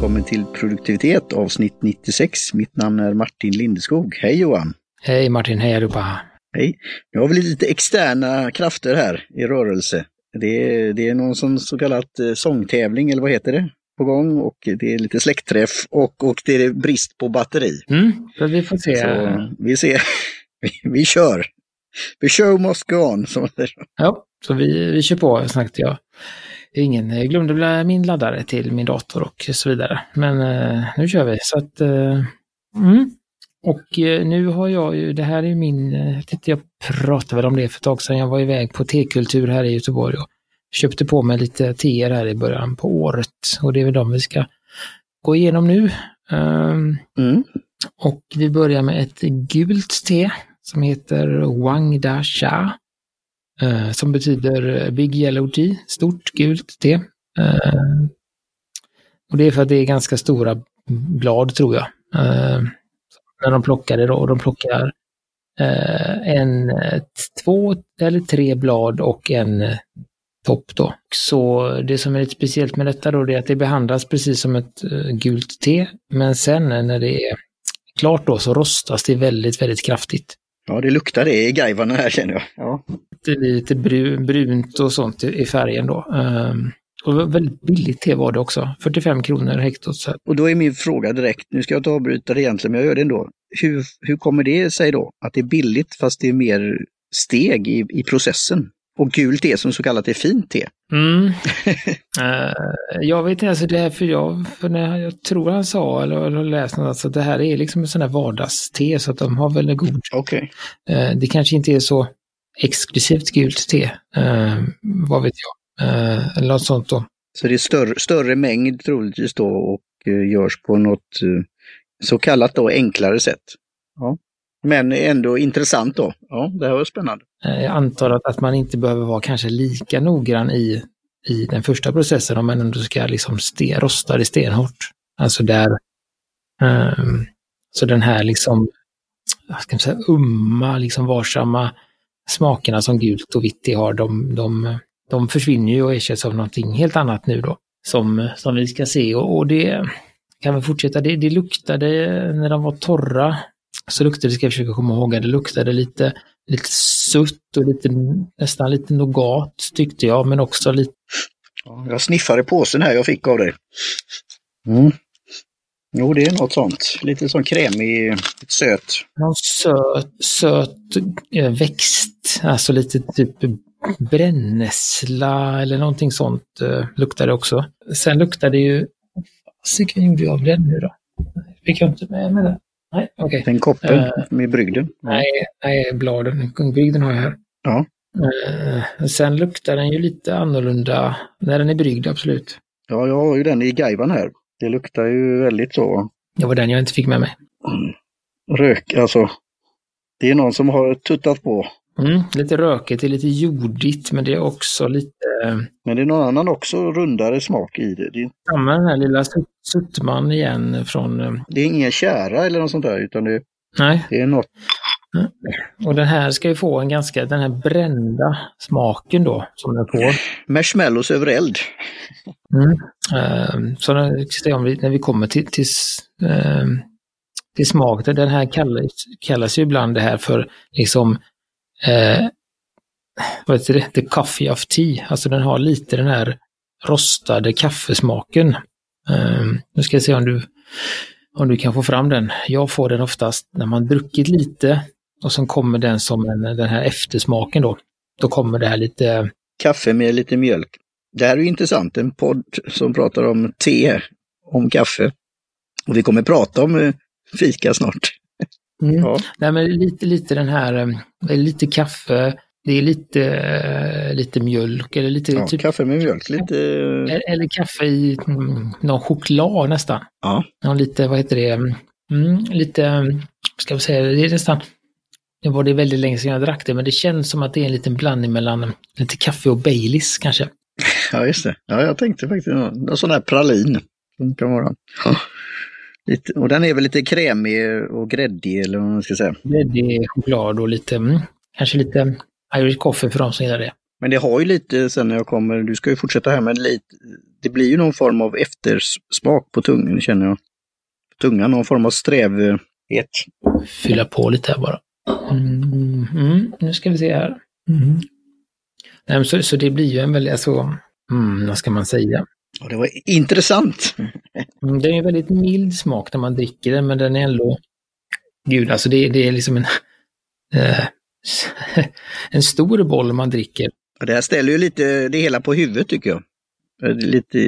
välkommen till produktivitet avsnitt 96. Mitt namn är Martin Lindeskog. Hej Johan! Hej Martin, hej allihopa! Hej! Nu har vi lite externa krafter här i rörelse. Det är, det är någon sån så kallat eh, sångtävling, eller vad heter det, på gång och det är lite släktträff och, och det är brist på batteri. Mm, så vi får se. Så vi ser. Vi, vi kör! The show must go on, som man säger. Ja, så vi, vi kör på, snackade jag. Ingen jag glömde min laddare till min dator och så vidare. Men eh, nu kör vi. Så att, eh, mm. Och eh, nu har jag ju, det här är min, jag eh, tänkte jag pratade väl om det för ett tag sedan. Jag var iväg på tekultur här i Göteborg och köpte på mig lite teer här i början på året. Och det är väl de vi ska gå igenom nu. Um, mm. Och vi börjar med ett gult te som heter Wang Da Cha eh, som betyder eh, Big Yellow Tea, stort gult te. Eh, och det är för att det är ganska stora blad tror jag. Eh, när de plockar det då. Och de plockar eh, en, eh, två eller tre blad och en topp då. Så det som är lite speciellt med detta då, det är att det behandlas precis som ett gult te. Men sen när det är klart då så rostas det väldigt, väldigt kraftigt. Ja, det luktar det i gaivarna här känner jag. Ja. Lite, lite brunt och sånt i färgen då. Um, och väldigt billigt te var det också, 45 kronor hektot. Och då är min fråga direkt, nu ska jag inte avbryta det egentligen, men jag gör det ändå. Hur, hur kommer det sig då att det är billigt fast det är mer steg i, i processen? Och gult te som så kallat är fint te. Mm. uh, jag vet inte, alltså det här för jag, för när jag tror han sa, eller, eller läst något, alltså det här är liksom en sån här vardagste så att de har väl en god. Okay. Uh, det kanske inte är så exklusivt gult te, uh, vad vet jag, uh, eller något sånt då. Så det är större, större mängd troligtvis då och görs på något så kallat då enklare sätt. Ja. Men ändå intressant då. Ja, det här var spännande. Eh, jag antar att, att man inte behöver vara kanske lika noggrann i, i den första processen om man ändå ska liksom sten, rosta det stenhårt. Alltså där, um, så den här liksom, vad ska man säga, umma, liksom varsamma smakerna som gult och vitt har, de, de, de försvinner ju och ersätts av någonting helt annat nu då. Som, som vi ska se och, och det kan vi fortsätta, det, det luktade när de var torra så luktade det, ska jag försöka komma ihåg, det luktade lite, lite sutt och lite, nästan lite nougat tyckte jag, men också lite... Jag sniffade påsen här jag fick av dig. Mm. Jo, det är något sånt. Lite som krämig, söt. Någon söt, söt äh, växt, alltså lite typ brännässla eller någonting sånt äh, luktade också. Sen luktade det ju... Vad gjorde jag av den nu då? Fick jag inte med mig det? Nej, okej. Okay. Den koppen uh, med brygden? Nej, nej, bladen. Brygden har jag här. Ja. Uh, sen luktar den ju lite annorlunda när den är bryggd, absolut. Ja, jag har ju den i gaivan här. Det luktar ju väldigt så. Det var den jag inte fick med mig. Rök, alltså. Det är någon som har tuttat på. Mm, lite rökigt, det är lite jordigt men det är också lite... Men det är någon annan också rundare smak i det. det är... Samma den här lilla suttman igen från... Eh, det är ingen kära eller något sånt där utan det, Nej. det är något... Mm. Och den här ska ju få en ganska, den här brända smaken då som den får. Marshmallows över eld. Mm. Uh, så när, när vi kommer till, till, uh, till smak, den här kallas, kallas ju ibland det här för liksom eh, vad heter det, the coffee of tea. Alltså den har lite den här rostade kaffesmaken. Eh, nu ska jag se om du, om du kan få fram den. Jag får den oftast när man druckit lite och sen kommer den som en, den här eftersmaken då. Då kommer det här lite... Kaffe med lite mjölk. Det här är intressant, en podd som pratar om te, om kaffe. Och vi kommer prata om eh, fika snart. Mm. Ja. Nej, men lite, lite den här, eh, lite kaffe, det är lite, eh, lite mjölk eller lite... Ja, typ, kaffe med mjölk, lite... Eller kaffe i mm, någon choklad nästan. Ja. Någon lite, vad heter det, mm, lite, ska vi säga, det är nästan, nu var det väldigt länge sedan jag drack det, men det känns som att det är en liten blandning mellan lite kaffe och Baileys kanske. Ja, just det. Ja, jag tänkte faktiskt någon sån här pralin. Som kan vara. Ja. Lite, och den är väl lite krämig och gräddig eller vad man ska säga. Gräddig choklad och lite, mm, kanske lite Irish coffee för de som gillar det. Men det har ju lite sen när jag kommer, du ska ju fortsätta här med lite, det blir ju någon form av eftersmak på tungan känner jag. Tungan, någon form av strävhet. Fylla på lite här bara. Mm, mm, nu ska vi se här. Mm. Nej, så, så det blir ju en väldigt, alltså, mm, vad ska man säga? Ja, det var intressant. Mm, det är en väldigt mild smak när man dricker den, men den är ändå... Gud, alltså det, det är liksom en... Eh, en stor boll man dricker. Ja, det här ställer ju lite det hela på huvudet tycker jag. Det är, lite,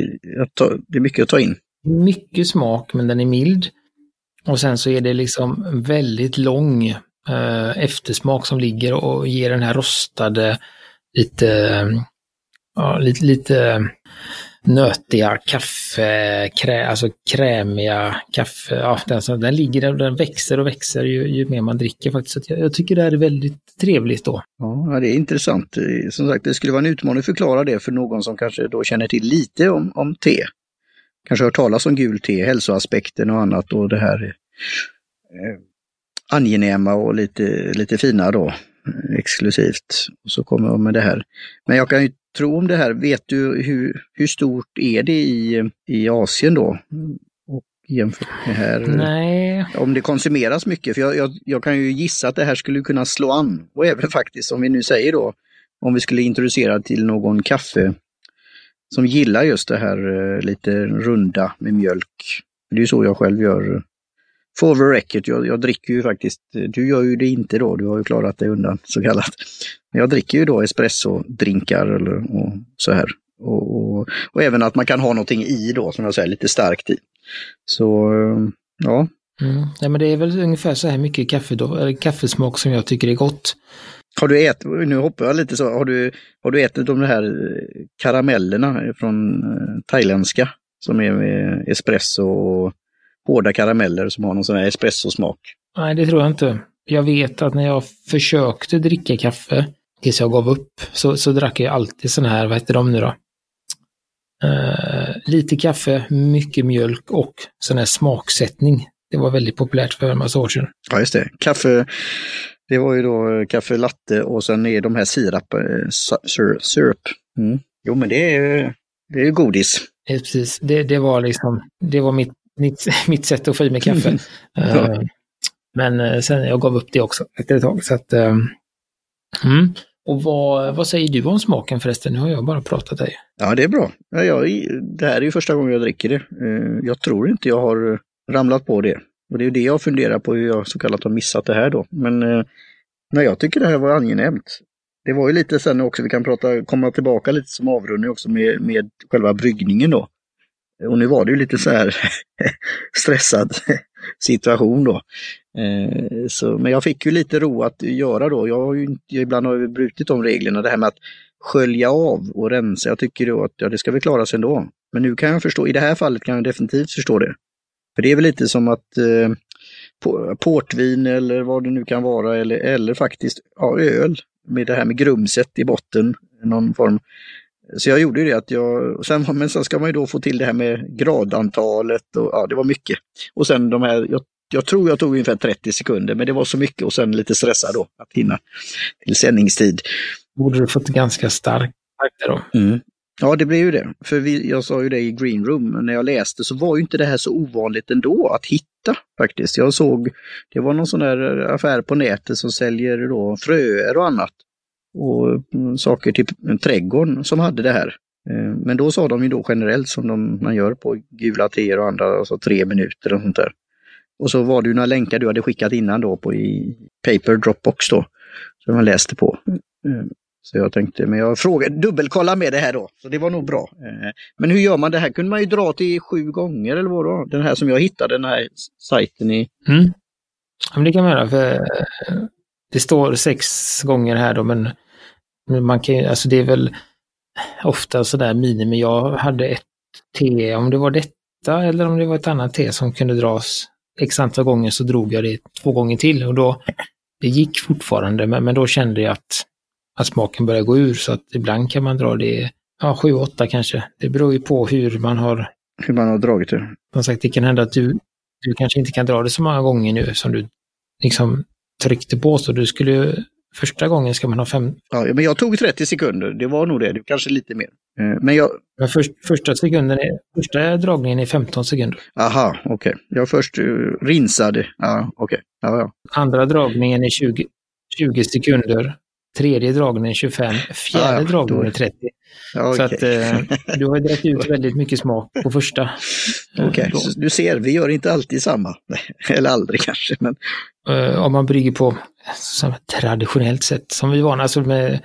det är mycket att ta in. Mycket smak, men den är mild. Och sen så är det liksom väldigt lång eh, eftersmak som ligger och ger den här rostade, lite, ja, lite, lite nötiga kaffe, krä, alltså krämiga kaffe. Ja, den, den ligger där och den växer och växer ju, ju mer man dricker faktiskt. Så jag, jag, tycker det här är väldigt trevligt då. Ja, det är intressant. Som sagt, det skulle vara en utmaning att förklara det för någon som kanske då känner till lite om, om te. Kanske hört talas om gult te, hälsoaspekten och annat och det här eh, angenäma och lite, lite fina då eh, exklusivt. Och så kommer jag med det här. Men jag kan ju tro om det här. Vet du hur, hur stort är det i, i Asien då? Och jämfört med här. Nej. Om det konsumeras mycket. För jag, jag, jag, kan ju gissa att det här skulle kunna slå an. Och även faktiskt, om vi nu säger då, om vi skulle introducera till någon kaffe som gillar just det här eh, lite runda med mjölk. Det är ju så jag själv gör For the record, jag, jag, dricker ju faktiskt, du gör ju det inte då, du har ju klarat dig undan så kallat. Men jag dricker ju då espresso-drinkar eller och så här. Och, och, och, även att man kan ha någonting i då, som jag säger, lite starkt i. Så ja. Mm. ja men det är väl ungefär så här mycket kaffe då, eller kaffesmak som jag tycker är gott. Har du ätit, nu hoppar jag lite så, har du, har du ätit de här eh, karamellerna från eh, thailändska? Som är med espresso och hårda karameller som har någon sån här espressosmak. Nej, det tror jag inte. Jag vet att när jag försökte dricka kaffe tills jag gav upp så, så drack jag alltid sån här, vad heter de nu då? Uh, lite kaffe, mycket mjölk och sån här smaksättning. Det var väldigt populärt för en massa år sedan. Ja, just det. Kaffe, det var ju då kaffe latte och sen är de här sirap, uh, syrup. Mm. Jo, men det är, det är godis. Precis, det, det var liksom, det var mitt mitt, mitt sätt att få i mig kaffe. uh, men uh, sen jag gav upp det också efter ett tag. Så att, uh, mm. Och vad, vad säger du om smaken förresten? Nu har jag bara pratat dig. Ja, det är bra. Ja, jag, det här är ju första gången jag dricker det. Jag tror inte jag har ramlat på det. Och det är det jag funderar på hur jag så kallat har missat det här då. Men nej, jag tycker det här var angenämt. Det var ju lite sen också, vi kan prata, komma tillbaka lite som avrundning också med, med själva bryggningen då. Och nu var det ju lite så här stressad situation då. Eh, så, men jag fick ju lite ro att göra då. Jag har ju inte, ibland har jag brutit de reglerna, det här med att skölja av och rensa. Jag tycker då att ja, det ska väl klara sig ändå. Men nu kan jag förstå, i det här fallet kan jag definitivt förstå det. För det är väl lite som att eh, portvin eller vad det nu kan vara eller, eller faktiskt ja, öl med det här med grumset i botten. Någon form så jag gjorde det att jag, sen, men sen ska man ju då få till det här med gradantalet och ja, det var mycket. Och sen de här, jag, jag tror jag tog ungefär 30 sekunder, men det var så mycket och sen lite stressad då att hinna till sändningstid. Borde du fått ganska starkt då? Mm. Ja, det blev ju det. För vi, jag sa ju det i Green Room, när jag läste så var ju inte det här så ovanligt ändå att hitta faktiskt. Jag såg, det var någon sån där affär på nätet som säljer då fröer och annat och mm, saker till trädgården som hade det här. Eh, men då sa de ju då generellt som de, man gör på gula teer och andra, alltså tre minuter och sånt där. Och så var det ju några länkar du hade skickat innan då på i Paper Dropbox då, som jag läste på. Eh, så jag tänkte, men jag frågade, dubbelkolla med det här då, så det var nog bra. Eh, men hur gör man det här? Kunde man ju dra till sju gånger eller vad då? Den här som jag hittade, den här sajten i... Mm. Ja, men det kan man göra, för det står sex gånger här då, men man kan alltså det är väl ofta sådär minimi. Jag hade ett te, om det var detta eller om det var ett annat te som kunde dras x antal gånger så drog jag det två gånger till och då, det gick fortfarande, men, men då kände jag att, att smaken började gå ur så att ibland kan man dra det, ja sju, åtta kanske. Det beror ju på hur man har hur man har dragit det. Som sagt, det kan hända att du, du kanske inte kan dra det så många gånger nu som du liksom tryckte på, så du skulle Första gången ska man ha fem... Ja, men jag tog 30 sekunder, det var nog det, kanske lite mer. Eh, men jag... Men först, första, sekunden är, första dragningen är 15 sekunder. Aha, okej. Okay. Jag först uh, rinsade. Ja, okej. Okay. Ja, ja. Andra dragningen är 20, 20 sekunder. Tredje dragningen 25, fjärde ah, ja, dragningen är 30. Ja, så att eh, du har dragit ut väldigt mycket smak på första. Okej, okay. du ser, vi gör inte alltid samma. Eller aldrig kanske. Men... Uh, om man brygger på traditionellt sätt som vi var, alltså med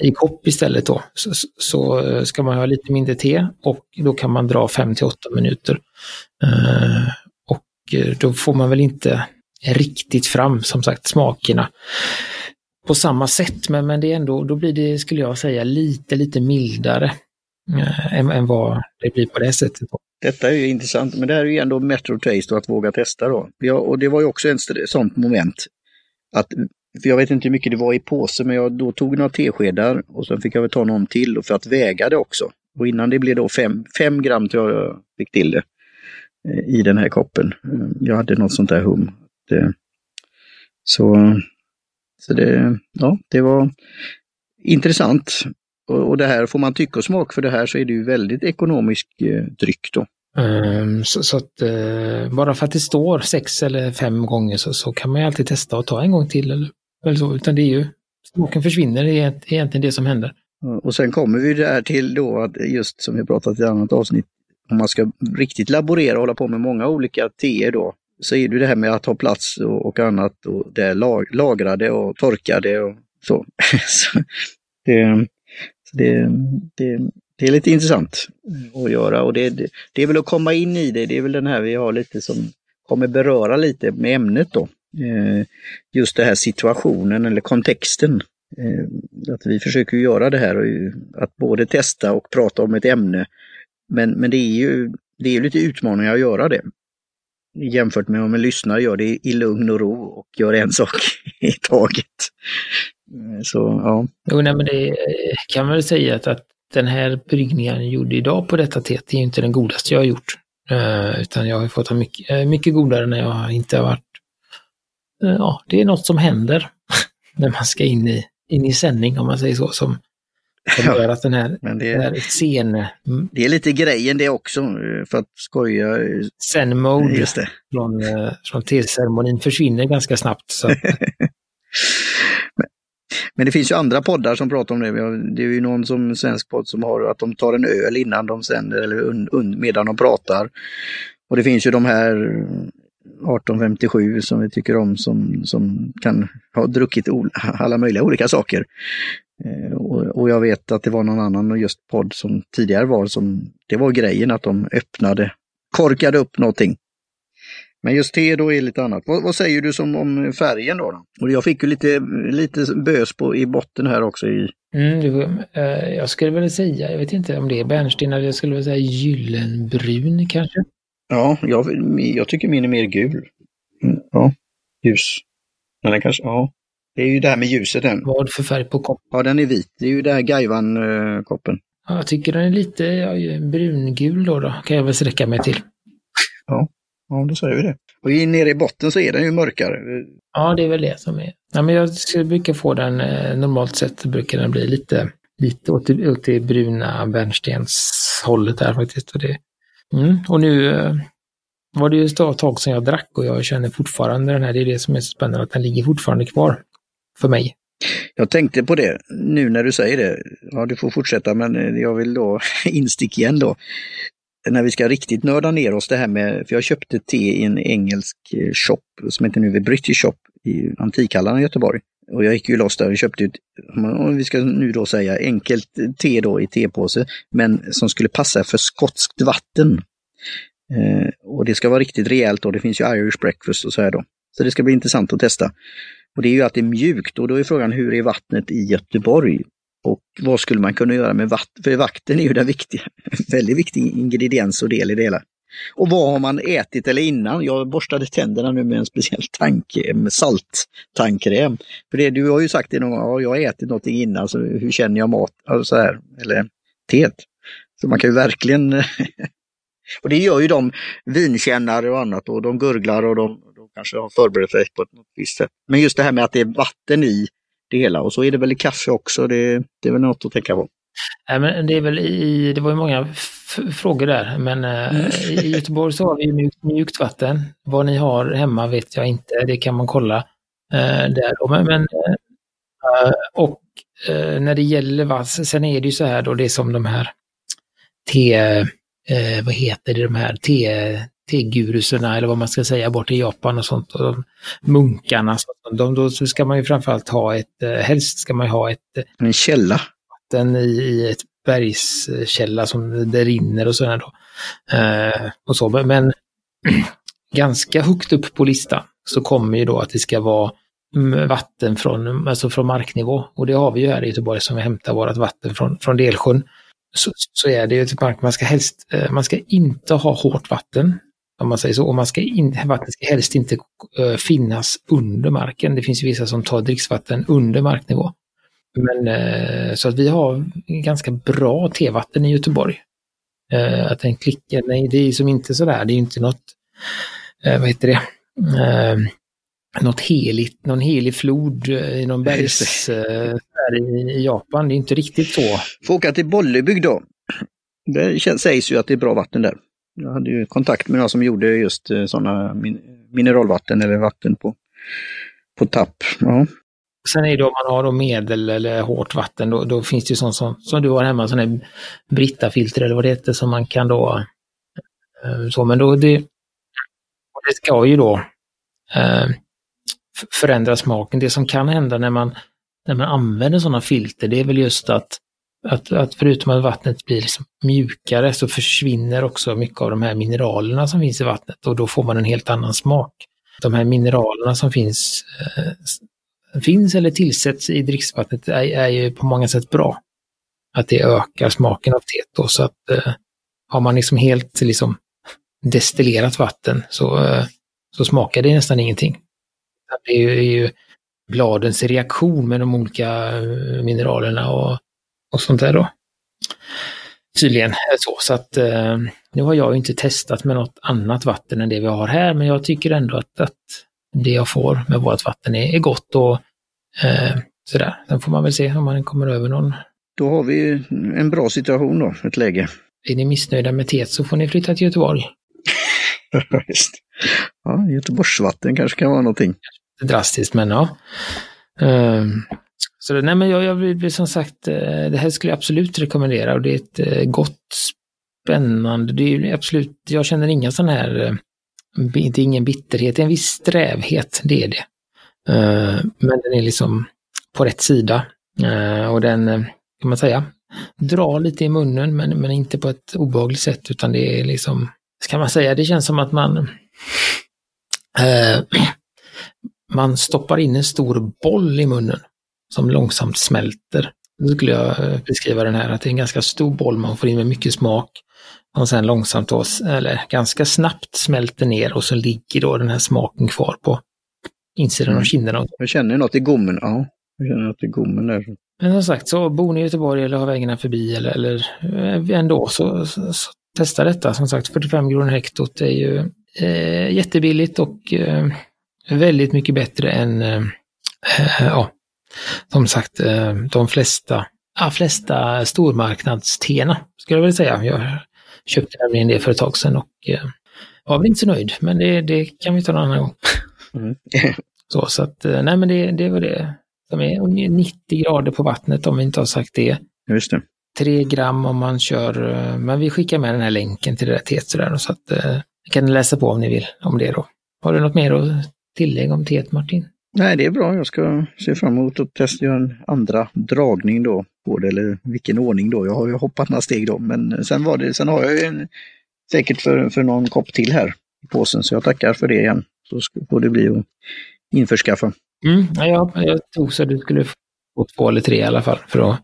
i kopp istället då, så, så, eh, ska man ha lite mindre te och då kan man dra 5 till 8 minuter. Uh, och då får man väl inte riktigt fram, som sagt, smakerna på samma sätt, men, men det är ändå, då blir det, skulle jag säga, lite, lite mildare äh, än, än, vad det blir på det sättet. Detta är ju intressant, men det här är ju ändå Metro Taste och att våga testa då. Ja, och det var ju också ett sånt moment. Att, för jag vet inte hur mycket det var i påse, men jag då tog några teskedar och sen fick jag väl ta någon till för att väga det också. Och innan det blev då fem, fem gram tror jag fick till det eh, i den här koppen. Mm, jag hade något sånt där hum. Det, så så det, ja, det var intressant. Och, och, det här får man tycka och smak för det här så är det ju väldigt ekonomisk eh, dryck då. Um, så, så, att uh, bara för att det står sex eller fem gånger så, så kan man ju alltid testa och ta en gång till eller, eller så. Utan det är ju, smaken försvinner, det är egentligen det som händer. Och sen kommer vi där till då att just som vi pratat i annat avsnitt, om man ska riktigt laborera och hålla på med många olika teer då, så är det det här med att ha plats och, och annat och det lag, lagrade och torkade och så. så det, så det, det, det, är lite intressant att göra och det, det, det, är väl att komma in i det, det är väl den här vi har lite som kommer beröra lite med ämnet då. Eh, just den här situationen eller kontexten. Eh, att vi försöker göra det här och att både testa och prata om ett ämne. Men, men det är ju det är lite utmaningar att göra det jämfört med om en lyssnare gör det i lugn och ro och gör en sak i taget. Eh, så ja. Jo, nej, men det eh, kan man väl säga att, att den här bryggningen jag gjorde idag på detta teet, det är inte den godaste jag har gjort. Uh, utan jag har fått ha mycket, mycket godare när jag inte har varit... Uh, ja, det är något som händer när man ska in i, in i sändning om man säger så, som, som gör att den här, Men det, den här scen... Mm. Det är lite grejen det också, för att skoja. Zen-mode från, eh, från teceremonin försvinner ganska snabbt. Så. men, men, det finns ju andra poddar som pratar om det. Det är ju någon som svensk podd som har att de tar en öl innan de sänder eller un, un, medan de pratar. Och det finns ju de här 1857 som vi tycker om som, som kan ha druckit alla möjliga olika saker. Eh, och, jag vet att det var någon annan just podd som tidigare var som, det var grejen att de öppnade, korkade upp någonting. Men just te då är lite annat. Vad, vad säger du som om färgen då, då? Och jag fick ju lite, lite bös på, i botten här också. I... Mm, du, eh, jag skulle väl säga, jag vet inte om det är bärnsten eller jag skulle väl säga gyllenbrun kanske? Ja, jag, jag tycker min är mer gul. Mm, ja, ljus. Men den kanske, ja. Det är ju det här med ljuset den. Vad för färg på koppen? Ja, den är vit. Det är ju den här Gaivan-koppen. Ja, jag tycker den är lite ja, brungul då, då, kan jag väl sträcka mig till. Ja, ja då säger vi det. Och nere i botten så är den ju mörkare. Ja, det är väl det som är. Ja, men jag brukar få den, eh, normalt sett brukar den bli lite, lite åt, det, åt det bruna bärnstenshållet där faktiskt. Och, det, mm. och nu eh, var det ju ett tag sedan jag drack och jag känner fortfarande den här, det är det som är så spännande, att den ligger fortfarande kvar för mig. Jag tänkte på det nu när du säger det. Ja, du får fortsätta, men eh, jag vill då instick igen då. När vi ska riktigt nörda ner oss det här med, för jag köpte te i en engelsk eh, shop som heter nu British Shop i Antikhallarna i Göteborg. Och jag gick ju loss där och köpte ett, om vi ska nu då säga enkelt eh, te då i tepåse, men som skulle passa för skotskt vatten. Eh, och det ska vara riktigt rejält och det finns ju Irish breakfast och så här då. Så det ska bli intressant att testa. Och det är ju att det är mjukt och då är frågan hur är vattnet i Göteborg? Och vad skulle man kunna göra med vatten? För vatten är ju den viktiga, väldigt viktig ingrediens och del i det hela. Och vad har man ätit eller innan? Jag borstade tänderna nu med en speciell tank, salttandkräm. För det, du har ju sagt det någon gång, ja, jag har ätit någonting innan, så hur känner jag mat? Alltså så här, eller teet. Så man kan ju verkligen... och det gör ju de vinkännare och annat och de gurglar och de, kanske har förberett sig på ett visst sätt. Men just det här med att det är vatten i det hela och så är det väl i kaffe också, det, det är väl något att tänka på. Nej, men det är väl i, det var ju många frågor där, men mm. i Göteborg så har vi mjukt, mjukt vatten. Vad ni har hemma vet jag inte, det kan man kolla eh, där. Men, men eh, och eh, när det gäller vass, sen är det ju så här då, det är som de här te, eh, vad heter det, de här te, teguruserna eller vad man ska säga bort i Japan och sånt. Och munkarna, de, då ska man ju framförallt ha ett, helst ska man ha ett... En källa vatten i, i ett bergskälla som det rinner och sådär då. Eh, och så. Men ganska högt upp på listan så kommer ju då att det ska vara mm, vatten från, alltså från marknivå. Och det har vi ju här i Göteborg som vi hämtar vårt vatten från, från Delsjön. Så, så är det ju till mark, man ska helst, eh, man ska inte ha hårt vatten. Om man säger så. Och man ska in, vattnet ska helst inte uh, finnas under marken. Det finns ju vissa som tar dricksvatten under marknivå. Men, eh, så att vi har ganska bra tevatten i Göteborg. Eh, att den klickar, nej det är som inte sådär, det är inte något, vad heter det, något heligt, någon helig flod i någon bergs i, i Japan. Det är inte riktigt så. Får åka till Bollebygd då. Det sägs ju att det är bra vatten där. Jag hade ju kontakt med några som gjorde just eh, sådana min mineralvatten eller vatten på, på tapp. Ja. Sen är det om man har då medel eller hårt vatten, då, då finns det ju sånt som, som du har hemma, sådana här Britta-filter eller vad det heter som man kan då... Eh, så, men då det, det ska ju då eh, förändra smaken. Det som kan hända när man, när man använder sådana filter, det är väl just att, att, att förutom att vattnet blir liksom mjukare så försvinner också mycket av de här mineralerna som finns i vattnet och då får man en helt annan smak. De här mineralerna som finns eh, finns eller tillsätts i dricksvattnet är, är ju på många sätt bra. Att det ökar smaken av teet då, så att eh, har man liksom helt liksom destillerat vatten så, eh, så smakar det nästan ingenting. Det är ju, är ju bladens reaktion med de olika eh, mineralerna och, och sånt där då. Tydligen så, så att eh, nu har jag inte testat med något annat vatten än det vi har här, men jag tycker ändå att, att det jag får med vårt vatten är, är gott och eh, sådär. Sen får man väl se om man kommer över någon. Då har vi en bra situation då, ett läge. Är ni missnöjda med teet så får ni flytta till Göteborg. Just. Ja, Göteborgsvatten kanske kan vara någonting. Drastiskt, men ja. Um, så nej, men jag, jag vill som sagt, eh, det här skulle jag absolut rekommendera och det är ett eh, gott, spännande, det är absolut, jag känner inga sådana här eh, det är ingen bitterhet, det är en viss strävhet, det är det. Men den är liksom på rätt sida. Och den, kan man säga, drar lite i munnen men, men inte på ett obehagligt sätt utan det är liksom, ska man säga, det känns som att man man stoppar in en stor boll i munnen som långsamt smälter. Då skulle jag beskriva den här, att det är en ganska stor boll man får in med mycket smak och sen långsamt då, eller ganska snabbt smälter ner och så ligger då den här smaken kvar på insidan av mm. kinderna. Jag känner något i gommen, ja. Jag känner något i gommen där. Men som sagt, så bor ni i Göteborg eller har vägarna förbi eller, eller eh, ändå så, så, så, testa detta. Som sagt, 45 kronor hektot är ju eh, jättebilligt och eh, väldigt mycket bättre än, eh, ja, som sagt, eh, de flesta, ja, flesta stormarknadstena, skulle jag vilja säga. Jag köpte nämligen det för ett tag sedan och eh, var väl inte så nöjd, men det, det kan vi ta en annan gång. Mm. så, så att, eh, nej men det, det var det som är 90 grader på vattnet om vi inte har sagt det. Just det. 3 gram om man kör, eh, men vi skickar med den här länken till det där teet sådär, så att eh, kan ni läsa på om ni vill om det då. Har du något mer att tillägga om teet Martin? Nej, det är bra. Jag ska se fram emot att testa göra en andra dragning då på det, eller vilken ordning då. Jag har ju hoppat några steg då, men sen, var det, sen har jag ju en, säkert för, för någon kopp till här i påsen, så jag tackar för det igen. Så får det bli att införskaffa. Mm, jag, jag tog så att du skulle få två eller tre i alla fall, för att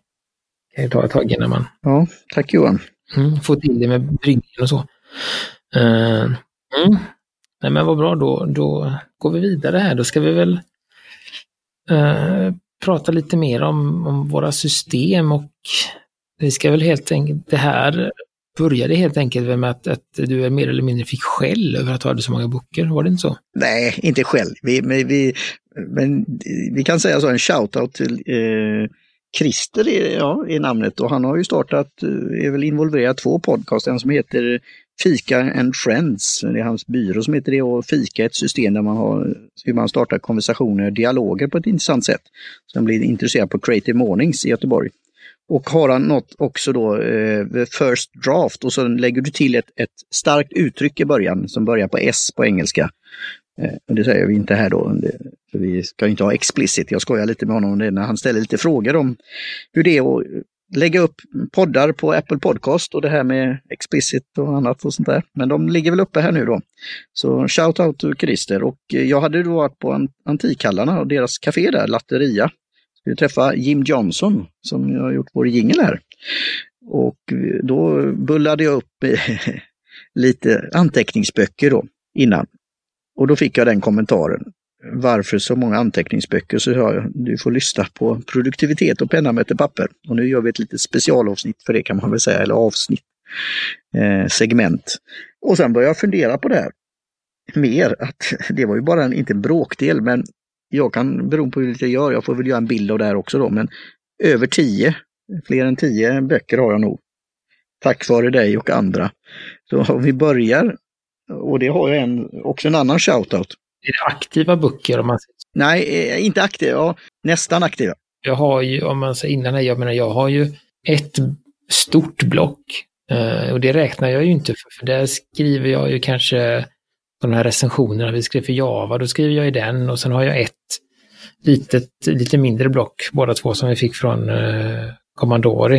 kan ju ta ett tag innan man... Ja, tack Johan. Mm, få till det med bryggningen och så. Uh, mm. Nej men vad bra, då, då går vi vidare här. Då ska vi väl Eh, prata lite mer om, om våra system och vi ska väl helt enkelt, det här började helt enkelt med att, att du mer eller mindre fick skäll över att du hade så många böcker, var det inte så? Nej, inte skäll. Vi, men, vi, men vi kan säga så, en shout-out till eh, Christer är, ja, är namnet och han har ju startat, eh, är väl involverad två podcast, en som heter Fika and Friends, det är hans byrå som heter det och Fika är ett system där man har hur man startar konversationer, dialoger på ett intressant sätt. Han blir intresserad på Creative Mornings i Göteborg. Och har han något också då, eh, First Draft och så lägger du till ett, ett starkt uttryck i början som börjar på S på engelska. Eh, det säger vi inte här då, för vi ska inte ha explicit. Jag skojar lite med honom om det när han ställer lite frågor om hur det är att lägga upp poddar på Apple Podcast och det här med explicit och annat och sånt där. Men de ligger väl uppe här nu då. Så shout out till Christer och eh, jag hade då varit på Antikhallarna och deras café där, Latteria. Skulle träffa Jim Johnson som jag har gjort vår jingel här. Och eh, då bullade jag upp eh, lite anteckningsböcker då innan. Och då fick jag den kommentaren. Varför så många anteckningsböcker? Så sa jag, du får lyssna på produktivitet och penna möter papper. Och nu gör vi ett litet specialavsnitt för det kan man väl säga, eller avsnitt, eh, segment. Och sen började jag fundera på det här. Mer, att det var ju bara en, inte en bråkdel, men jag kan, beroende på hur lite jag gör, jag får väl göra en bild av det här också då, men över tio, fler än tio böcker har jag nog. Tack vare dig och andra. Så om vi börjar och det har jag en, också en annan shoutout. Är det aktiva böcker? Om man... Nej, eh, inte aktiva, ja, nästan aktiva. Jag har ju, om man säger innan, jag menar jag har ju ett stort block. Eh, och det räknar jag ju inte för, för där skriver jag ju kanske de här recensionerna vi skrev för Java, då skriver jag i den och sen har jag ett litet, lite mindre block, båda två som vi fick från eh, Commandori.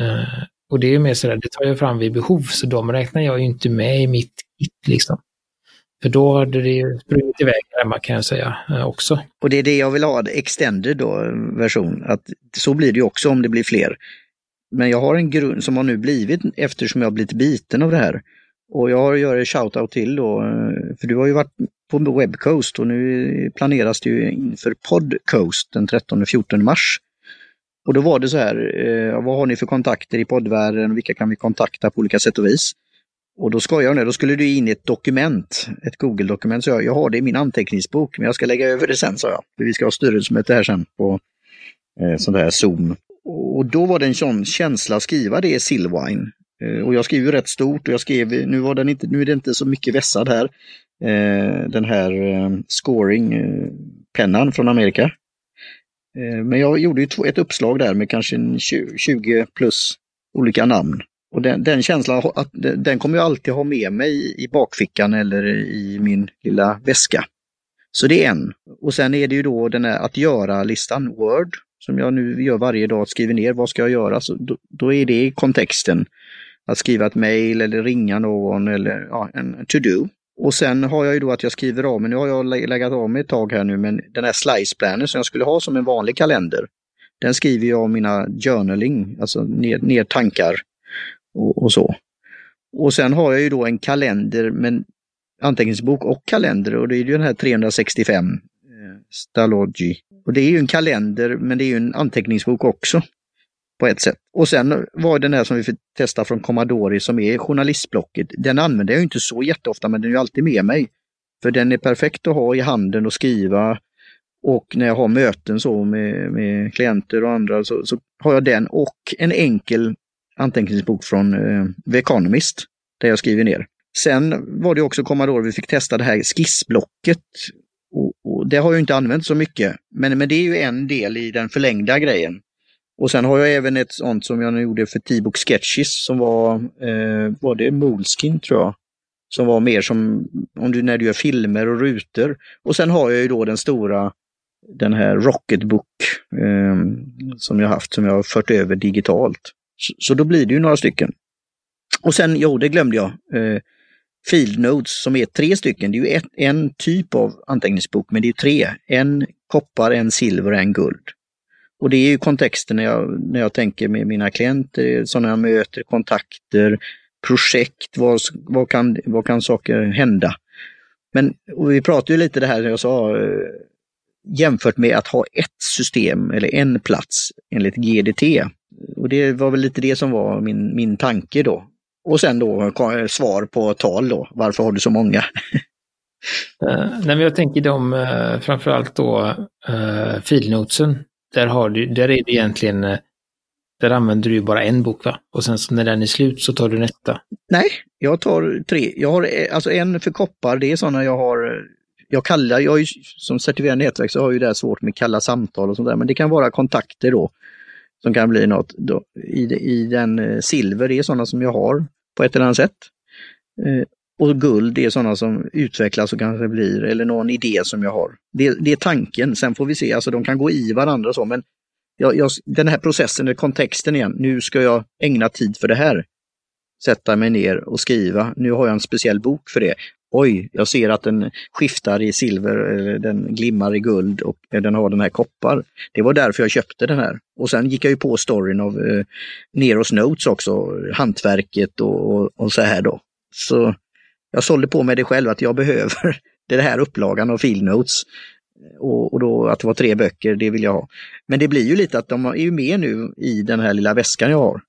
Eh, och det är mer sådär, det tar jag fram vid behov, så de räknar jag ju inte med i mitt kit liksom. För då hade det ju sprungit iväg hemma kan jag säga eh, också. Och det är det jag vill ha, extended då, version. Att så blir det ju också om det blir fler. Men jag har en grund som har nu blivit eftersom jag har blivit biten av det här. Och jag gör göra shout-out till då, eh, för du har ju varit på Webcoast och nu planeras det ju inför Podcoast den 13-14 mars. Och då var det så här, eh, vad har ni för kontakter i poddvärlden? Vilka kan vi kontakta på olika sätt och vis? Och då skojar jag då skulle du in i ett dokument, ett Google-dokument. Så jag, jag har det i min anteckningsbok, men jag ska lägga över det sen, sa jag. För vi ska ha styrelsemöte här sen på eh, sånt här Zoom. Och då var det en sån känsla att skriva det i Silwine. Eh, och jag skriver rätt stort och jag skrev, nu, var den inte, nu är det inte så mycket vässad här, eh, den här eh, scoring-pennan eh, från Amerika. Eh, men jag gjorde ju ett uppslag där med kanske 20 plus olika namn. Och den, den känslan, att, den kommer jag alltid ha med mig i bakfickan eller i min lilla väska. Så det är en. Och sen är det ju då den här att göra-listan, Word, som jag nu gör varje dag, skriver ner vad ska jag göra. Så då, då är det i kontexten. Att skriva ett mejl eller ringa någon eller ja, en to-do. Och sen har jag ju då att jag skriver av mig, nu har jag lagt av mig ett tag här nu, men den här slice-planen som jag skulle ha som en vanlig kalender, den skriver jag mina journaling, alltså ner, ner tankar och, och, så. Och sen har jag ju då en kalender, men anteckningsbok och kalender och det är ju den här 365 eh, Stalogy. Och det är ju en kalender, men det är ju en anteckningsbok också på ett sätt. Och sen var den här som vi fick testa från Commodore som är journalistblocket. Den använder jag inte så jätteofta, men den är ju alltid med mig. För den är perfekt att ha i handen och skriva. Och när jag har möten så med, med klienter och andra så, så har jag den och en enkel anteckningsbok från eh, The Economist där jag skriver ner. Sen var det också Commodore vi fick testa det här skissblocket. Och, och det har jag inte använt så mycket, men, men det är ju en del i den förlängda grejen. Och sen har jag även ett sånt som jag gjorde för T-Book Sketches som var, eh, var det Moleskin tror jag? Som var mer som om du, när du gör filmer och rutor. Och sen har jag ju då den stora, den här Rocketbook eh, som jag haft, som jag har fört över digitalt. Så, så, då blir det ju några stycken. Och sen, jo det glömde jag, eh, Field Notes som är tre stycken. Det är ju ett, en typ av anteckningsbok, men det är tre. En koppar, en silver och en guld. Och det är ju kontexten när jag, när jag tänker med mina klienter, sådana jag möter, kontakter, projekt, vad, vad, kan, vad kan saker hända? Men vi pratade ju lite det här, jag sa, eh, jämfört med att ha ett system eller en plats enligt GDT. Och det var väl lite det som var min, min tanke då. Och sen då svar på tal då, varför har du så många? uh, nej, jag tänker de uh, framförallt då uh, filnotesen där, har du, där är det egentligen, eh, där använder du bara en bok va? Och sen så när den är slut så tar du nästa. Nej, jag tar tre. Jag har eh, alltså en för koppar, det är sådana jag har jag kallar, jag är, som certifierad nätverk så har jag det svårt med kalla samtal och sånt där, men det kan vara kontakter då som kan bli något. Då, i, I den eh, silver, är sådana som jag har på ett eller annat sätt. Eh, och guld är sådana som utvecklas och kanske blir, eller någon idé som jag har. Det, det är tanken, sen får vi se, alltså de kan gå i varandra och så, men jag, jag, den här processen, kontexten igen, nu ska jag ägna tid för det här. Sätta mig ner och skriva, nu har jag en speciell bok för det. Oj, jag ser att den skiftar i silver, eller den glimmar i guld och den har den här koppar. Det var därför jag köpte den här. Och sen gick jag ju på storyn av eh, Neros Notes också, hantverket och, och, och så här då. Så jag sålde på mig det själv att jag behöver den här upplagan av Field Notes. Och, och, då att det var tre böcker, det vill jag ha. Men det blir ju lite att de är ju med nu i den här lilla väskan jag har.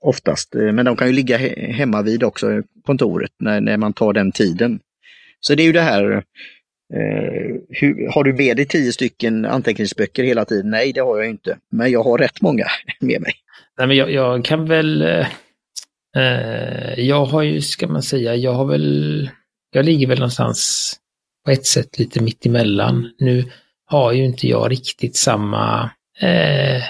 Oftast, eh, men de kan ju ligga he hemma vid också, eh, kontoret, när, när man tar den tiden. Så det är ju det här, eh, hur, har du med dig tio stycken anteckningsböcker hela tiden? Nej, det har jag inte, men jag har rätt många med mig. Nej, men jag, jag kan väl eh, eh, jag har ju, ska man säga, jag har väl, jag ligger väl någonstans på ett sätt lite mitt emellan. Nu har ju inte jag riktigt samma eh,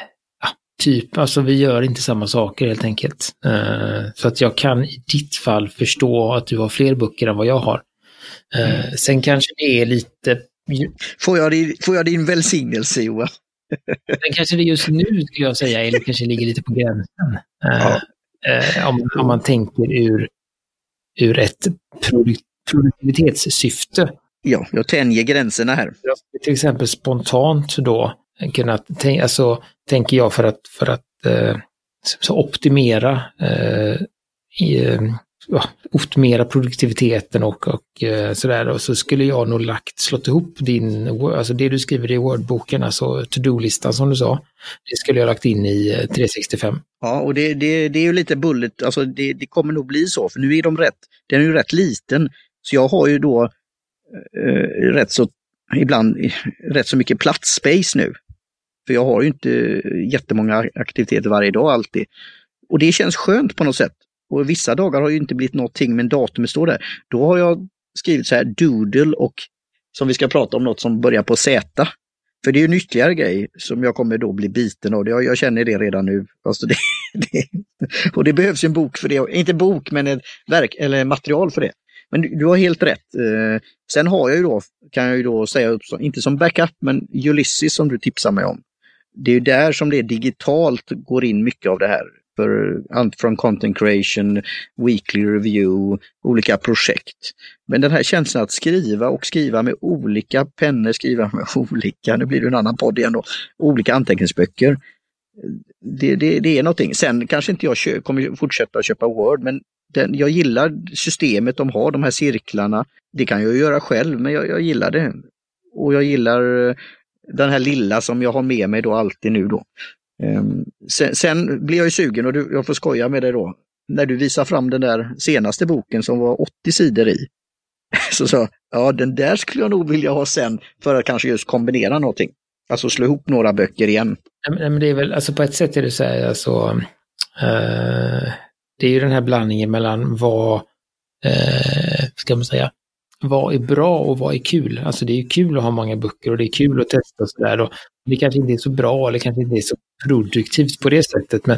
typ, alltså vi gör inte samma saker helt enkelt. Eh, så att jag kan i ditt fall förstå att du har fler böcker än vad jag har. Eh, mm. Sen kanske det är lite... Får jag din, får jag din välsignelse Johan? Sen kanske det just nu, skulle jag säga, eller kanske ligger lite på gränsen. Eh, ja. Om, om, man tänker ur, ur ett produk produktivitetssyfte. Ja, jag tänjer gränserna här. Till exempel spontant då, kunna, alltså, tänker jag för att, för att eh, så optimera eh, i, eh, optimera produktiviteten och, och eh, sådär. Och så skulle jag nog lagt, slått ihop din, alltså det du skriver i Wordboken, alltså to-do-listan som du sa. Det skulle jag lagt in i eh, 365. Ja, och det, det, det är ju lite bullet, alltså det, det, kommer nog bli så, för nu är de rätt, den är ju rätt liten. Så jag har ju då eh, rätt så, ibland rätt så mycket plats, space nu. För jag har ju inte jättemånga aktiviteter varje dag alltid. Och det känns skönt på något sätt. Och vissa dagar har ju inte blivit någonting men datumet står där. Då har jag skrivit så här doodle och som vi ska prata om något som börjar på Z. För det är ju en ytterligare grej som jag kommer då bli biten av. Jag, jag känner det redan nu. Alltså det, det, och det behövs en bok för det. Inte bok men ett verk eller material för det. Men du, du har helt rätt. Eh, sen har jag ju då, kan jag ju då säga upp, inte som backup, men Ulysses som du tipsar mig om. Det är ju där som det digitalt går in mycket av det här för allt från content creation, weekly review, olika projekt. Men den här känslan att skriva och skriva med olika pennor, skriva med olika, nu blir det en annan podd igen då, olika anteckningsböcker. Det, det, det är någonting. Sen kanske inte jag kö, kommer fortsätta köpa Word, men den, jag gillar systemet de har, de här cirklarna. Det kan jag göra själv, men jag, jag gillar det. Och jag gillar den här lilla som jag har med mig då alltid nu då. Ehm, sen, sen blir jag ju sugen och du, jag får skoja med dig då. När du visar fram den där senaste boken som var 80 sidor i. Så sa ja den där skulle jag nog vilja ha sen för att kanske just kombinera någonting. Alltså slå ihop några böcker igen. Nej, men det är väl, alltså på ett sätt är det så här, alltså, eh, det är ju den här blandningen mellan vad, eh, ska man säga, vad är bra och vad är kul? Alltså det är kul att ha många böcker och det är kul att testa och sådär. Det kanske inte är så bra eller kanske inte är så produktivt på det sättet men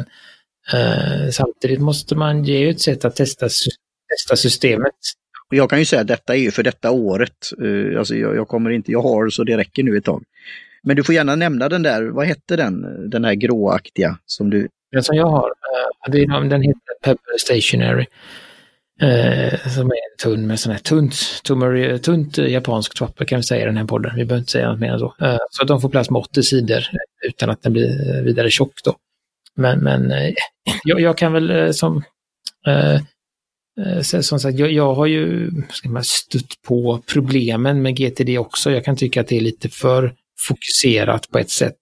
eh, samtidigt måste man ge ett sätt att testa, testa systemet. Jag kan ju säga att detta är ju för detta året. Uh, alltså jag, jag, kommer inte, jag har så det räcker nu ett tag. Men du får gärna nämna den där, vad hette den, den här gråaktiga som du... Den som jag har, uh, den heter Pepper Stationary. Eh, som är en tunn med sån här tunt, tummar, eh, tunt eh, japansk papper kan vi säga i den här podden. Vi behöver inte säga något mer än så. Eh, så att de får plats med 80 sidor utan att den blir eh, vidare tjock då. Men, men eh, jag, jag, kan väl som eh, som sagt, jag, jag, har ju ska man, stött på problemen med GTD också. Jag kan tycka att det är lite för fokuserat på ett sätt.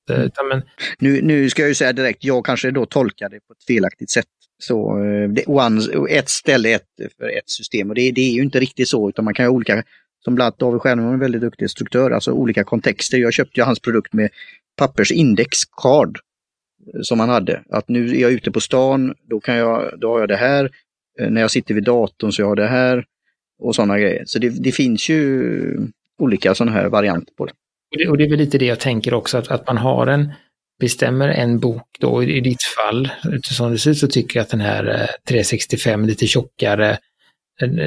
Men... Nu, nu ska jag ju säga direkt, jag kanske då tolkar det på ett felaktigt sätt. Så eh, det, one, ett ställe ett för ett system och det, det, är ju inte riktigt så utan man kan ha olika som bland annat David Stjernholm är en väldigt duktig instruktör, alltså olika kontexter. Jag köpte ju hans produkt med pappersindexkard eh, som han hade. Att nu är jag ute på stan, då, kan jag, då har jag det här. Eh, när jag sitter vid datorn så har jag det här. Och sådana grejer. Så det, det finns ju olika sådana här varianter på det. Och, det. och det är väl lite det jag tänker också, att, att man har en, bestämmer en bok då, i ditt fall, utifrån det ser ut så tycker jag att den här eh, 365 lite tjockare,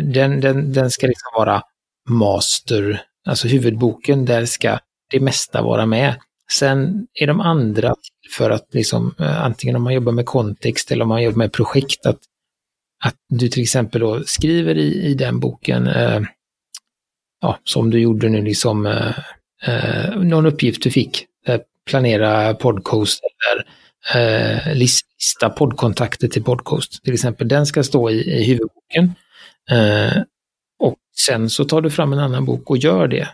den, den, den ska liksom vara master, alltså huvudboken, där ska det mesta vara med. Sen är de andra för att liksom, eh, antingen om man jobbar med kontext eller om man jobbar med projekt, att, att du till exempel då skriver i, i den boken, eh, ja, som du gjorde nu, liksom eh, eh någon uppgift du fick, eh, planera podcast eller eh, lista poddkontakter till podcast. Till exempel, den ska stå i, i huvudboken. Eh, och sen så tar du fram en annan bok och gör det.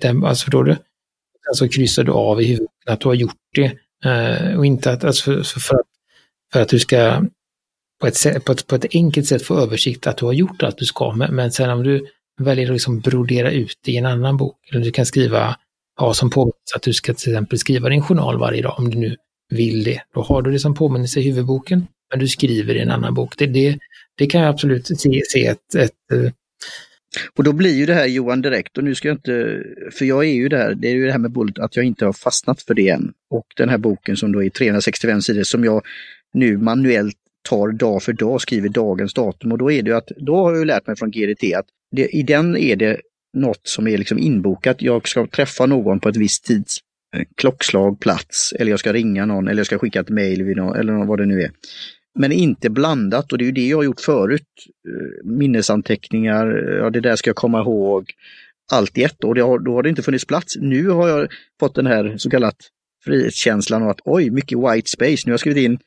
Den, alltså förstår du? Sen så kryssar du av i huvudboken att du har gjort det. Eh, och inte att, alltså för, för, att, för att du ska på ett, på, ett, på ett enkelt sätt få översikt att du har gjort allt du ska. Men, men sen om du väljer att liksom brodera ut det i en annan bok, eller du kan skriva, ha som påminnelse att du ska till exempel skriva din journal varje dag om du nu vill det. Då har du det som påminnelse i huvudboken, men du skriver i en annan bok. Det, det, det kan jag absolut se, se ett, ett, eh, och då blir ju det här Johan direkt, och nu ska jag inte, för jag är ju där, det är ju det här med Bullet, att jag inte har fastnat för det än. Och den här boken som då är 365 sidor som jag nu manuellt tar dag för dag, skriver dagens datum och då är det ju att, då har jag lärt mig från GDT att det, i den är det något som är liksom inbokat. Jag ska träffa någon på ett visst tids eh, klockslag, plats, eller jag ska ringa någon, eller jag ska skicka ett mejl eller vad det nu är. Men inte blandat och det är ju det jag har gjort förut. Eh, minnesanteckningar, eh, ja det där ska jag komma ihåg. Allt i ett och har, då har det inte funnits plats. Nu har jag fått den här så kallat frihetskänslan av att oj, mycket white space. Nu har jag skrivit in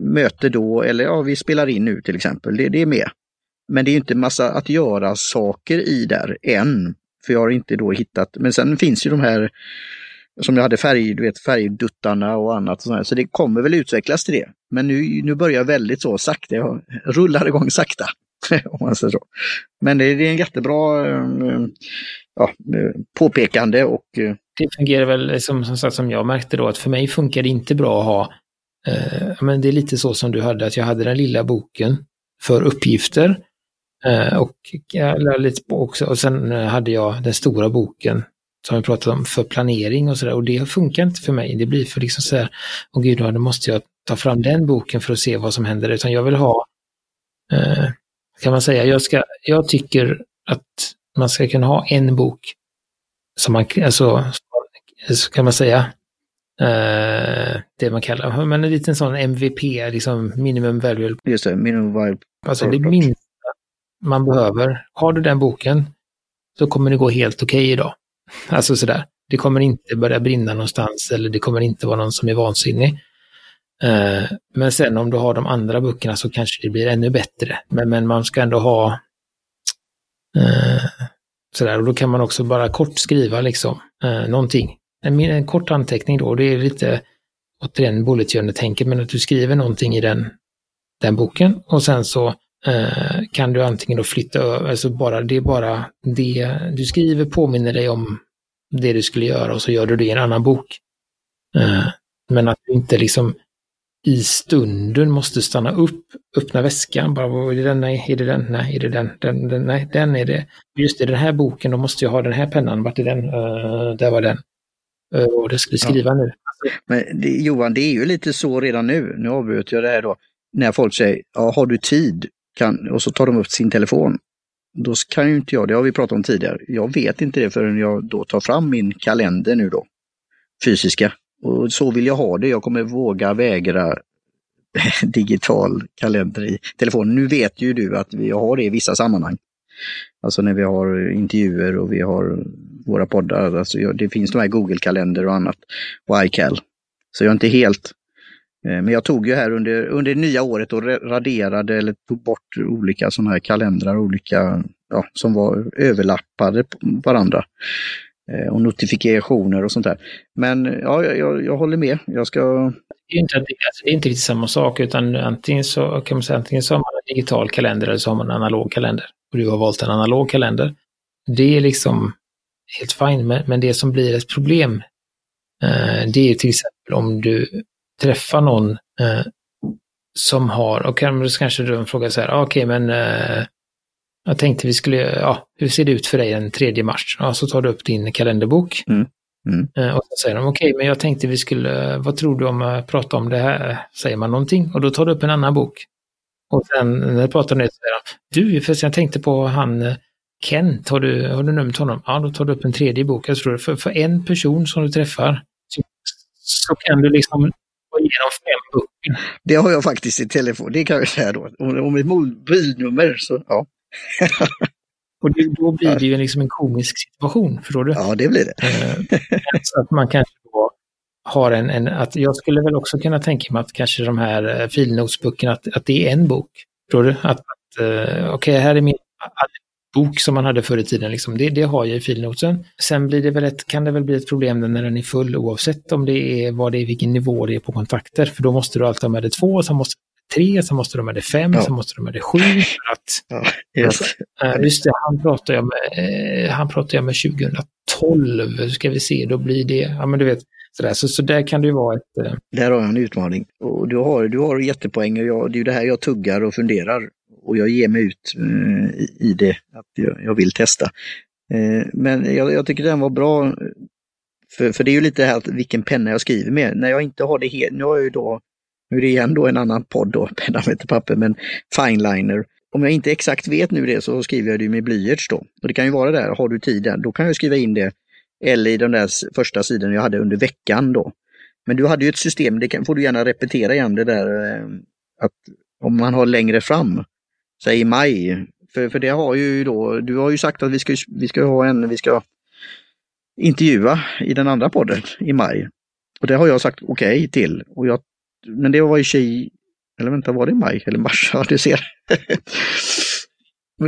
möte då eller ja, vi spelar in nu till exempel. Det, det är med. Men det är inte massa att göra saker i där än. För jag har inte då hittat, men sen finns ju de här som jag hade färg, du vet, färgduttarna och annat. Och så det kommer väl utvecklas till det. Men nu, nu börjar jag väldigt så sakta, jag rullar igång sakta. om man säger så. Men det, är en jättebra eh, ja, påpekande och... Eh, det fungerar väl som, som, sagt, som jag märkte då, att för mig funkar det inte bra att ha, eh, men det är lite så som du hade, att jag hade den lilla boken för uppgifter. Eh, och, lite också, och sen hade jag den stora boken som vi pratat om, för planering och sådär. Och det funkar inte för mig. Det blir för liksom så här, åh gud, då måste jag ta fram den boken för att se vad som händer. Utan jag vill ha, eh, kan man säga, jag, ska, jag tycker att man ska kunna ha en bok som man, alltså, kan man säga, eh, det man kallar, men en liten sån MVP, liksom minimum value. Just det, minimum value. Alltså det minsta man behöver. Har du den boken så kommer det gå helt okej okay idag. Alltså sådär. Det kommer inte börja brinna någonstans eller det kommer inte vara någon som är vansinnig. Eh, men sen om du har de andra böckerna så kanske det blir ännu bättre. Men, men man ska ändå ha eh, sådär. Och då kan man också bara kort skriva liksom eh, någonting. En, en kort anteckning då, det är lite återigen bullet journal-tänket, men att du skriver någonting i den, den boken och sen så kan du antingen då flytta över, alltså bara, det är bara det du skriver påminner dig om det du skulle göra och så gör du det i en annan bok. Eh, men att du inte liksom i stunden måste stanna upp, öppna väskan, bara är det den, nej, är det den, nej, är det den, den, den nej, den är det. Just det, den här boken, då måste jag ha den här pennan, vart är den, uh, där var den. Uh, och det skulle skriva ja. nu. Men det, Johan, det är ju lite så redan nu, nu avbryter jag det här då, när folk säger, ja, har du tid? Kan, och så tar de upp sin telefon. Då kan ju inte jag, det har vi pratat om tidigare, jag vet inte det förrän jag då tar fram min kalender nu då, fysiska. Och så vill jag ha det, jag kommer våga vägra digital kalender i telefonen. Nu vet ju du att vi har det i vissa sammanhang. Alltså när vi har intervjuer och vi har våra poddar. Alltså det finns de här Google-kalender och annat och iCal. Så jag är inte helt Eh, men jag tog ju här under, under det nya året och raderade eller tog bort olika sådana här kalendrar, olika ja, som var överlappade på varandra. Eh, och notifikationer och sånt där. Men ja, jag, jag håller med. Jag ska... Det är, inte, alltså, det är inte riktigt samma sak utan antingen så kan man säga antingen så har man en digital kalender eller så har man en analog kalender. Och du har valt en analog kalender. Det är liksom helt fint, men, men det som blir ett problem, eh, det är till exempel om du träffar någon eh, som har, och kanske du frågar så här, ah, okej okay, men eh, jag tänkte vi skulle, ja, hur ser det ut för dig den 3 mars? Ja, så tar du upp din kalenderbok. Mm. Mm. Eh, och så säger de, okej, okay, men jag tänkte vi skulle, vad tror du om att prata om det här? Säger man någonting och då tar du upp en annan bok. Och sen när jag pratar nu så säger de, du, för jag tänkte på han Kent, har du, har du numret honom? Ja, då tar du upp en tredje bok. Jag tror för, för en person som du träffar så, så kan du liksom gå igenom fem böcker. Det har jag faktiskt i telefon, det kan jag säga då. Om, om ett mobilnummer så, ja. Och det, då blir det ju liksom en komisk situation, förstår du? Ja, det blir det. Eh, så att man kanske då har en, en, att jag skulle väl också kunna tänka mig att kanske de här eh, filnotesböckerna, att, att det är en bok. Förstår du? Att, att uh, okej, okay, här är min bok som man hade förr i tiden, liksom. det, det har jag i filnoten. Sen blir det väl ett, kan det väl bli ett problem när den är full oavsett om det är vad det är, vilken nivå det är på kontakter. För då måste du alltid ha med det två, sen måste tre, sen måste de ha det fem, ja. sen måste de ha det sju. För att, ja, just. Äh, just det, han pratar jag med, eh, han pratar jag med 2012, ska vi se, då blir det, ja men du vet, sådär. Så, så där kan det ju vara ett... Eh... Där har jag en utmaning. Och du har, du har jättepoäng och jag, det är ju det här jag tuggar och funderar. Och jag ger mig ut eh, i, det, att jag, jag vill testa. Eh, men jag, jag, tycker den var bra. Eh, för, för det är ju lite här vilken penna jag skriver med. När jag inte har det helt, nu har jag ju då nu är det igen då en annan podd då, penna med papper, men fineliner. Om jag inte exakt vet nu det så skriver jag det med blyerts då. Och det kan ju vara där, har du tiden, då kan jag skriva in det. Eller i den där första sidan jag hade under veckan då. Men du hade ju ett system, det kan, får du gärna repetera igen det där eh, att om man har längre fram, säg i maj, för, för det har ju då, du har ju sagt att vi ska, vi ska ha en, vi ska intervjua i den andra podden i maj. Och det har jag sagt okej okay till och jag men det var i tjej, eller vänta, var det maj eller mars? Ja, du ser.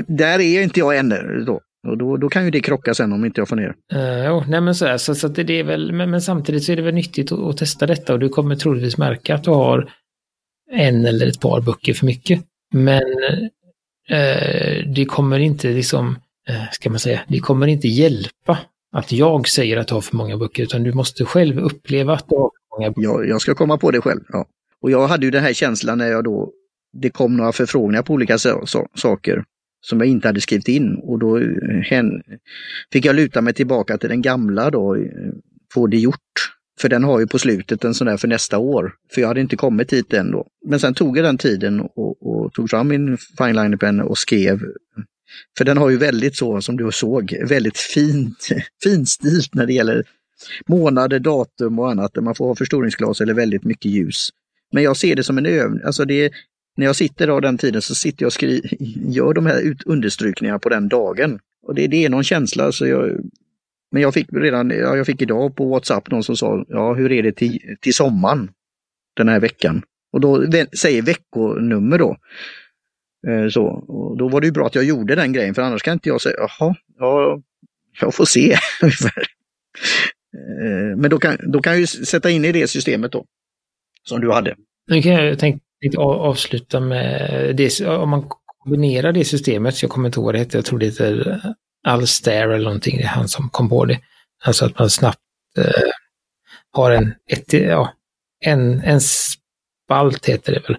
där är inte jag ännu då. Och då, då kan ju det krocka sen om inte jag får ner. Eh, uh, jo, nej men så, här, så, så det, det är väl, men, men, samtidigt så är det väl nyttigt att, att, testa detta och du kommer troligtvis märka att du har en eller ett par böcker för mycket. Men eh, det kommer inte liksom, eh, ska man säga, det kommer inte hjälpa att jag säger att du har för många böcker, utan du måste själv uppleva att du har för många... Jag, jag ska komma på det själv. Ja. Och jag hade ju den här känslan när jag då, det kom några förfrågningar på olika so so saker som jag inte hade skrivit in och då eh, hen, fick jag luta mig tillbaka till den gamla då, eh, få det gjort. För den har ju på slutet en sån där för nästa år. För jag hade inte kommit hit än då. Men sen tog jag den tiden och, och tog fram min finelinerpenna och skrev. För den har ju väldigt så, som du såg, väldigt fint, finstilt när det gäller månader, datum och annat där man får ha förstoringsglas eller väldigt mycket ljus. Men jag ser det som en övning. Alltså det, när jag sitter då den tiden så sitter jag och skri gör de här understrykningarna på den dagen. Och det, det är någon känsla. Så jag, men jag fick redan, ja, jag fick idag på WhatsApp någon som sa, ja hur är det till, till sommaren den här veckan? Och då säger veckonummer då. Eh, så, och då var det ju bra att jag gjorde den grejen för annars kan inte jag säga, jaha, ja, jag får se. Eh, men då kan, då kan jag ju sätta in i det systemet då, som du hade. Nu kan jag tänka avsluta med det, om man kombinerar det systemet, jag kommer inte ihåg vad det heter, jag tror det heter Alstair eller någonting, det är han som kom på det. Alltså att man snabbt eh, har en, ett, ja, en, en spalt heter det väl,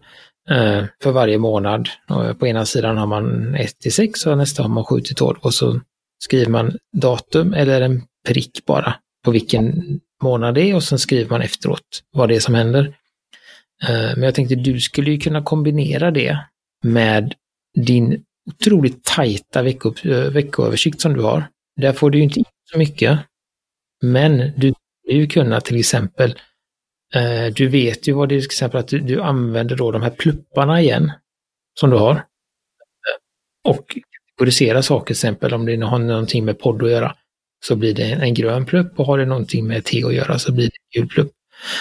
eh, för varje månad. Och på ena sidan har man 1 till 6 och nästa har man 7 till 12 och så skriver man datum eller en prick bara på vilken månad det är och sen skriver man efteråt vad det är som händer. Eh, men jag tänkte du skulle ju kunna kombinera det med din otroligt tajta vecko, eh, veckoöversikt som du har. Där får du ju inte in så mycket. Men du skulle ju kunna till exempel, eh, du vet ju vad det är, till exempel att du, du använder då de här plupparna igen som du har. Eh, och kategorisera saker, till exempel om det har någonting med podd att göra så blir det en grön plupp och har det någonting med te att göra så blir det en gul plupp.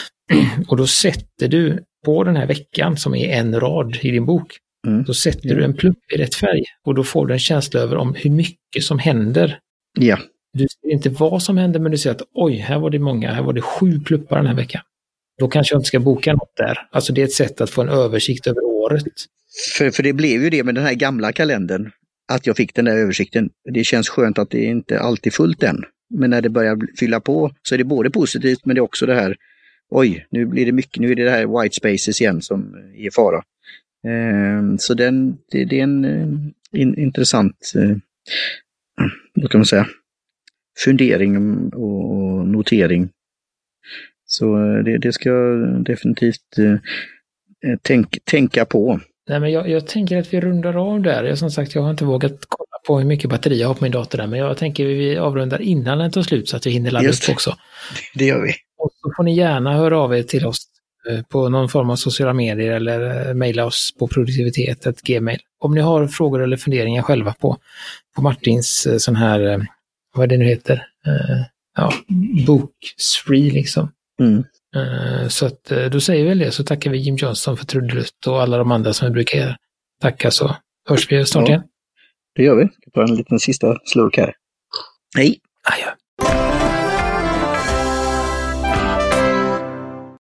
Och då sätter du på den här veckan som är en rad i din bok, mm. då sätter du en plupp i rätt färg och då får du en känsla över om hur mycket som händer. Ja. Du ser inte vad som händer men du ser att oj, här var det många, här var det sju pluppar den här veckan. Då kanske jag inte ska boka något där. Alltså det är ett sätt att få en översikt över året. För, för det blev ju det med den här gamla kalendern att jag fick den där översikten. Det känns skönt att det inte alltid fullt än. Men när det börjar fylla på så är det både positivt men det är också det här, oj, nu blir det mycket, nu är det det här white spaces igen som är i fara. Eh, så den, det, det är en eh, in, intressant, eh, vad kan man säga, fundering och notering. Så eh, det, det ska jag definitivt tänk, tänka på. Nej, men jag, jag, tänker att vi rundar av där. Jag, som sagt, jag har inte vågat kolla på hur mycket batteri jag har på min dator där, men jag tänker att vi avrundar innan den tar slut så att vi hinner ladda upp också. Det gör vi. Och så får ni gärna höra av er till oss på någon form av sociala medier eller mejla oss på produktivitet.gmail. Om ni har frågor eller funderingar själva på, på Martins sån här, vad det nu heter, ja, bokspree liksom. Mm. Eh, så att eh, då säger vi väl det, så tackar vi Jim Johnson för trudelutt och alla de andra som vi brukar tacka så hörs vi snart ja, igen. Det gör vi. Jag tar en liten sista slurk här. Hej! Adjö.